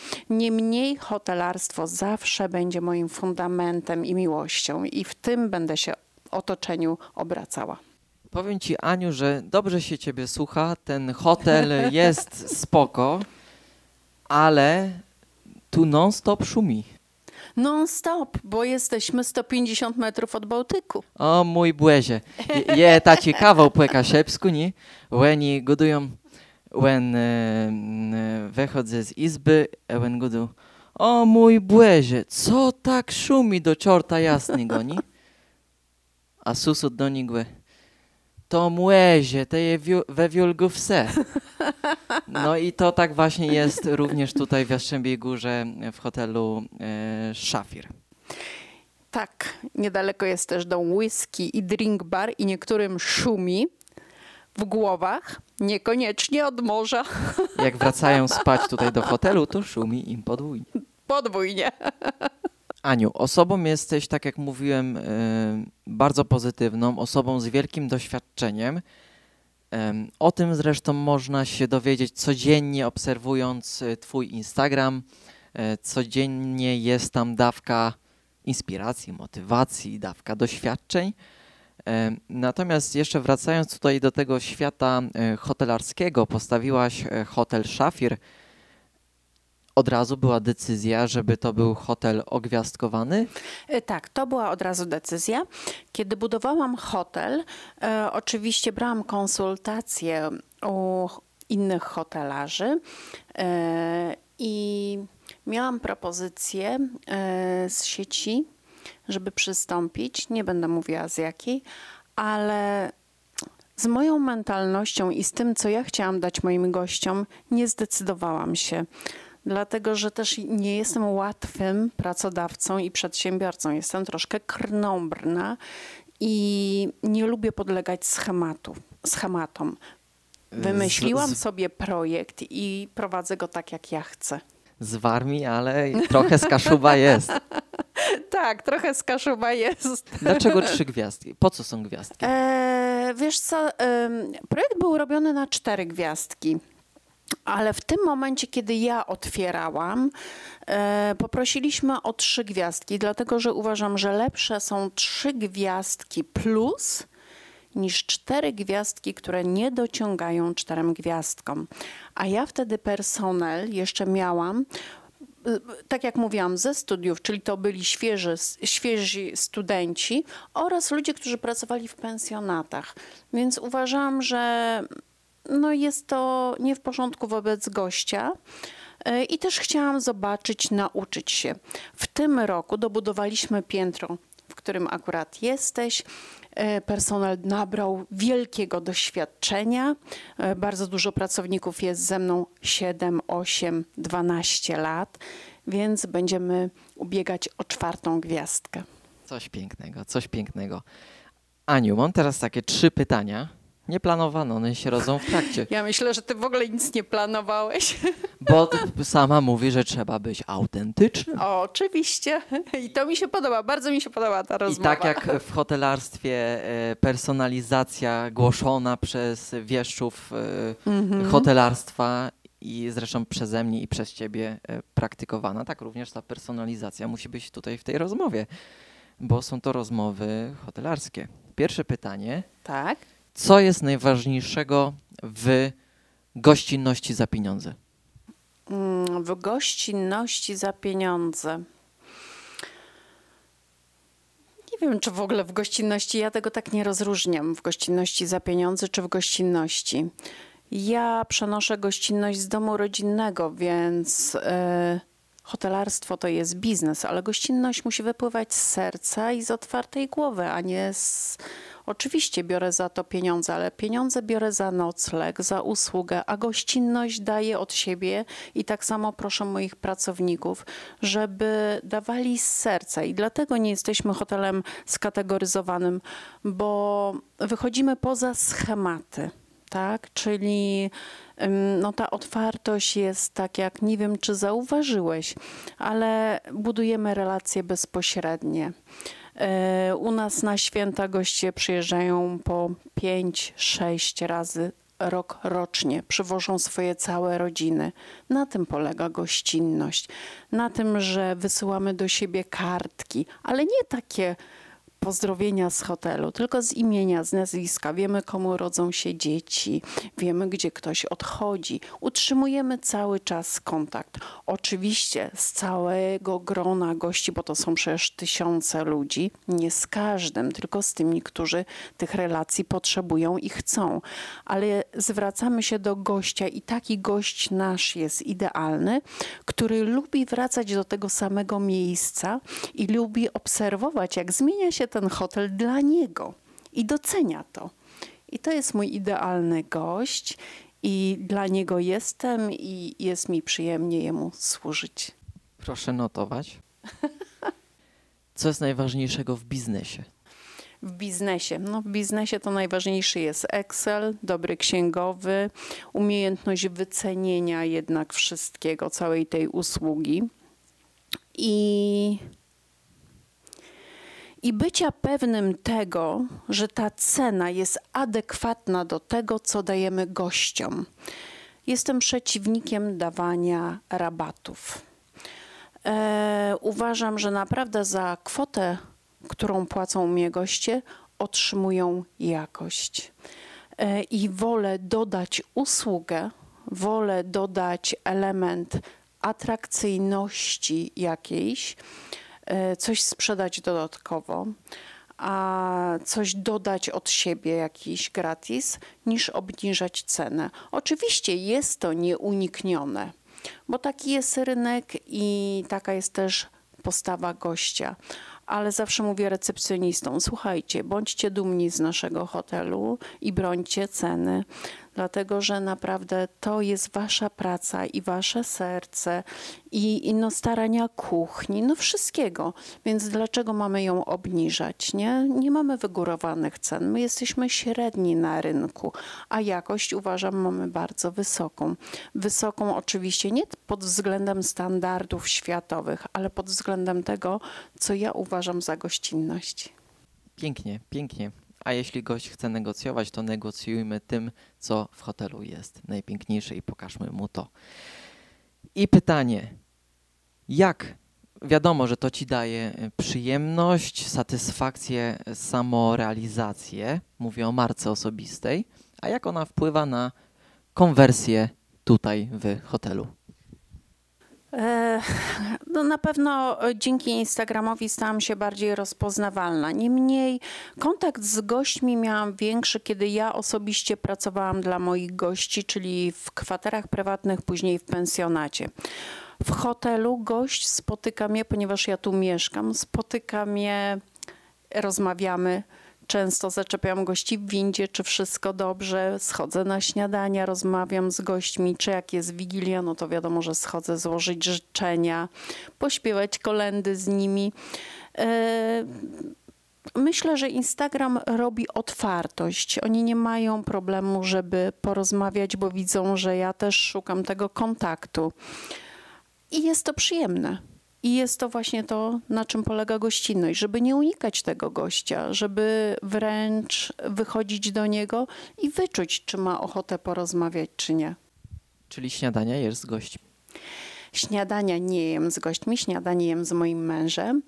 Niemniej hotelarstwo zawsze będzie moim fundamentem i miłością i w tym będę się otoczeniu obracała. Powiem ci, Aniu, że dobrze się ciebie słucha. Ten hotel jest spoko, ale tu non-stop szumi non-stop, bo jesteśmy 150 metrów od Bałtyku. O mój błezie. Je taci kawał po nie? When godują, when e, wychodzę z izby, when godu. O mój błezie, co tak szumi do czorta jasnego, nie? A susud do nigły to młezie, te je we wiulgu wse. No i to tak właśnie jest również tutaj w Jastrzębiej Górze w hotelu e, Szafir. Tak, niedaleko jest też dom whisky i drink bar i niektórym szumi w głowach, niekoniecznie od morza. Jak wracają spać tutaj do hotelu, to szumi im podwójnie. podwójnie. Aniu, osobą jesteś, tak jak mówiłem, y, bardzo pozytywną, osobą z wielkim doświadczeniem. Em, O tym zresztą można się dowiedzieć codziennie, obserwując y, Twój Instagram. E, Codziennie jest tam dawka inspiracji, motywacji, dawka doświadczeń. Em, Natomiast jeszcze wracając tutaj do tego świata e, hotelarskiego, postawiłaś e, hotel Szafir. Od razu była decyzja, żeby to był hotel ogwiazdkowany. E, Tak, to była od razu decyzja. Kiedy budowałam hotel, e, oczywiście brałam konsultacje u innych hotelarzy e, i miałam propozycję e, z sieci, żeby przystąpić. Nie będę mówiła z jakiej, ale z moją mentalnością i z tym, co ja chciałam dać moim gościom, nie zdecydowałam się. Dlatego, że też nie jestem łatwym pracodawcą i przedsiębiorcą. Jestem troszkę krnąbrna i nie lubię podlegać schematu, schematom. Wymyśliłam Z- z- sobie projekt i prowadzę go tak, jak ja chcę. z Warmii, ale trochę z Kaszuba jest. Tak, trochę z Kaszuba jest. Dlaczego trzy gwiazdki? Po co są gwiazdki? E, wiesz co, projekt był robiony na cztery gwiazdki. Ale w tym momencie, kiedy ja otwierałam, e, poprosiliśmy o trzy gwiazdki, dlatego że uważam, że lepsze są trzy gwiazdki plus niż cztery gwiazdki, które nie dociągają czterem gwiazdkom. A ja wtedy personel jeszcze miałam tak jak mówiłam, ze studiów, czyli to byli świeży, świeżi studenci oraz ludzie, którzy pracowali w pensjonatach. Więc uważałam, że no jest to nie w porządku wobec gościa. I też chciałam zobaczyć, nauczyć się. W tym roku dobudowaliśmy piętro, którym akurat jesteś. E, Personel nabrał wielkiego doświadczenia. E, Bardzo dużo pracowników jest ze mną 7, 8, 12 lat, więc będziemy ubiegać o czwartą gwiazdkę. Coś pięknego, coś pięknego. Aniu, mam teraz takie trzy pytania. Nie planowano, one się rodzą w trakcie. Ja myślę, że ty w ogóle nic nie planowałeś. Bo sama mówi, że trzeba być autentycznym. O, oczywiście. I to mi się podoba, bardzo mi się podoba ta I rozmowa. tak jak w hotelarstwie e, personalizacja głoszona przez wieszczów e, Mhm. hotelarstwa i zresztą przeze mnie i przez ciebie e, praktykowana, tak również ta personalizacja musi być tutaj w tej rozmowie, bo są to rozmowy hotelarskie. Pierwsze pytanie. Tak. Co jest najważniejszego w gościnności za pieniądze? Mm, W gościnności za pieniądze. Nie wiem, czy w ogóle w gościnności, ja tego tak nie rozróżniam, w gościnności za pieniądze czy w gościnności. Ja przenoszę gościnność z domu rodzinnego, więc e, hotelarstwo to jest biznes, ale gościnność musi wypływać z serca i z otwartej głowy, a nie z. Oczywiście biorę za to pieniądze, ale pieniądze biorę za nocleg, za usługę, a gościnność daję od siebie i tak samo proszę moich pracowników, żeby dawali z serca. I dlatego nie jesteśmy hotelem skategoryzowanym, bo wychodzimy poza schematy tak? Czyli no, ta otwartość jest tak, jak nie wiem, czy zauważyłeś, ale budujemy relacje bezpośrednie. E, U nas na święta goście przyjeżdżają po 5-6 razy rok rocznie, przywożą swoje całe rodziny. Na tym polega gościnność. Na tym, że wysyłamy do siebie kartki, ale nie takie pozdrowienia z hotelu, tylko z imienia, z nazwiska. Wiemy, komu rodzą się dzieci, wiemy, gdzie ktoś odchodzi. Utrzymujemy cały czas kontakt. Oczywiście z całego grona gości, bo to są przecież tysiące ludzi, nie z każdym, tylko z tymi, którzy tych relacji potrzebują i chcą. Ale zwracamy się do gościa i taki gość nasz jest idealny, który lubi wracać do tego samego miejsca i lubi obserwować, jak zmienia się ten hotel dla niego i docenia to. I to jest mój idealny gość i dla niego jestem i jest mi przyjemnie jemu służyć. Proszę notować. Co jest najważniejszego w biznesie? W biznesie. No, w biznesie to najważniejszy jest Excel, dobry księgowy, umiejętność wycenienia jednak wszystkiego, całej tej usługi. i, i bycia pewnym tego, że ta cena jest adekwatna do tego, co dajemy gościom. Jestem przeciwnikiem dawania rabatów. E, uważam, że naprawdę za kwotę, którą płacą mnie goście, otrzymują jakość. E, I wolę dodać usługę, wolę dodać element atrakcyjności jakiejś, coś sprzedać dodatkowo, a coś dodać od siebie jakiś gratis, niż obniżać cenę. Oczywiście jest to nieuniknione, bo taki jest rynek i taka jest też postawa gościa. Ale zawsze mówię recepcjonistom: słuchajcie, bądźcie dumni z naszego hotelu i brońcie ceny dlatego że naprawdę to jest wasza praca i wasze serce i, i no starania kuchni, no wszystkiego. Więc dlaczego mamy ją obniżać, nie? Nie mamy wygórowanych cen. My jesteśmy średni na rynku, a jakość uważam mamy bardzo wysoką. Wysoką oczywiście nie pod względem standardów światowych, ale pod względem tego, co ja uważam za gościnność. Pięknie, pięknie. A jeśli gość chce negocjować, to negocjujmy tym, co w hotelu jest najpiękniejsze i pokażmy mu to. I pytanie, jak wiadomo, że to ci daje e, przyjemność, satysfakcję, samorealizację, mówię o marce osobistej, a jak ona wpływa na konwersję tutaj w hotelu? E, no na pewno dzięki Instagramowi stałam się bardziej rozpoznawalna. Niemniej kontakt z gośćmi miałam większy, kiedy ja osobiście pracowałam dla moich gości, czyli w kwaterach prywatnych, później w pensjonacie. W hotelu gość spotyka mnie, ponieważ ja tu mieszkam, spotyka mnie, rozmawiamy Często zaczepiam gości w windzie, czy wszystko dobrze. Schodzę na śniadania, rozmawiam z gośćmi, czy jak jest wigilia, no to wiadomo, że schodzę złożyć życzenia, pośpiewać kolendy z nimi. E, myślę, że Instagram robi otwartość. Oni nie mają problemu, żeby porozmawiać, bo widzą, że ja też szukam tego kontaktu. I jest to przyjemne. I jest to właśnie to, na czym polega gościnność, żeby nie unikać tego gościa, żeby wręcz wychodzić do niego i wyczuć, czy ma ochotę porozmawiać, czy nie. Czyli śniadania jest z gośćmi? Śniadania nie jem z gośćmi, śniadanie jem z moim mężem,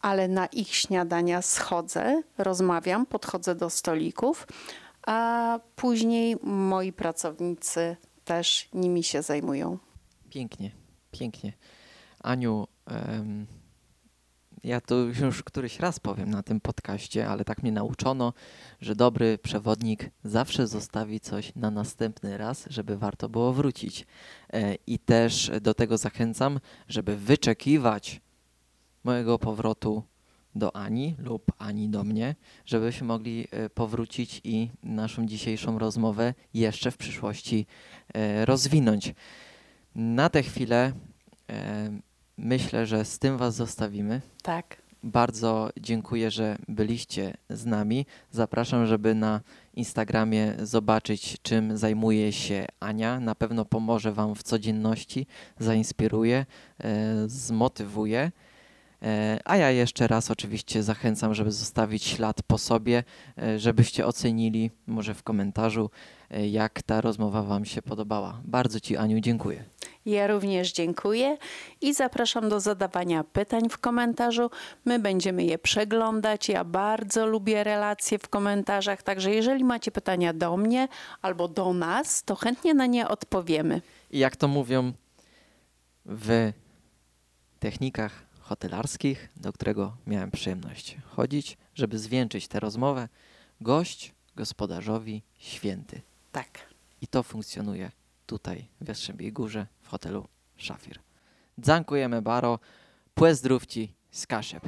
ale na ich śniadania schodzę, rozmawiam, podchodzę do stolików, a później moi pracownicy też nimi się zajmują. Pięknie, pięknie. Aniu, um, ja to już któryś raz powiem na tym podcaście, ale tak mnie nauczono, że dobry przewodnik zawsze zostawi coś na następny raz, żeby warto było wrócić. E, I też do tego zachęcam, żeby wyczekiwać mojego powrotu do Ani lub Ani do mnie, żebyśmy mogli e, powrócić i naszą dzisiejszą rozmowę jeszcze w przyszłości e, rozwinąć. Na tę chwilę myślę, że z tym Was zostawimy. Tak. Bardzo dziękuję, że byliście z nami. Zapraszam, żeby na Instagramie zobaczyć, czym zajmuje się Ania. Na pewno pomoże Wam w codzienności, zainspiruje, e, zmotywuje. E, a ja jeszcze raz oczywiście zachęcam, żeby zostawić ślad po sobie, e, żebyście ocenili może w komentarzu, jak ta rozmowa Wam się podobała. Bardzo Ci, Aniu, dziękuję. Ja również dziękuję i zapraszam do zadawania pytań w komentarzu. My będziemy je przeglądać. Ja bardzo lubię relacje w komentarzach, także jeżeli macie pytania do mnie albo do nas, to chętnie na nie odpowiemy. I jak to mówią w technikach hotelarskich, do którego miałem przyjemność chodzić, żeby zwieńczyć tę rozmowę, gość gospodarzowi święty. Tak. I to funkcjonuje tutaj w Jastrzębiej Górze w hotelu Szafir. Dziękujemy Baro, płezdrówci z Kaszep.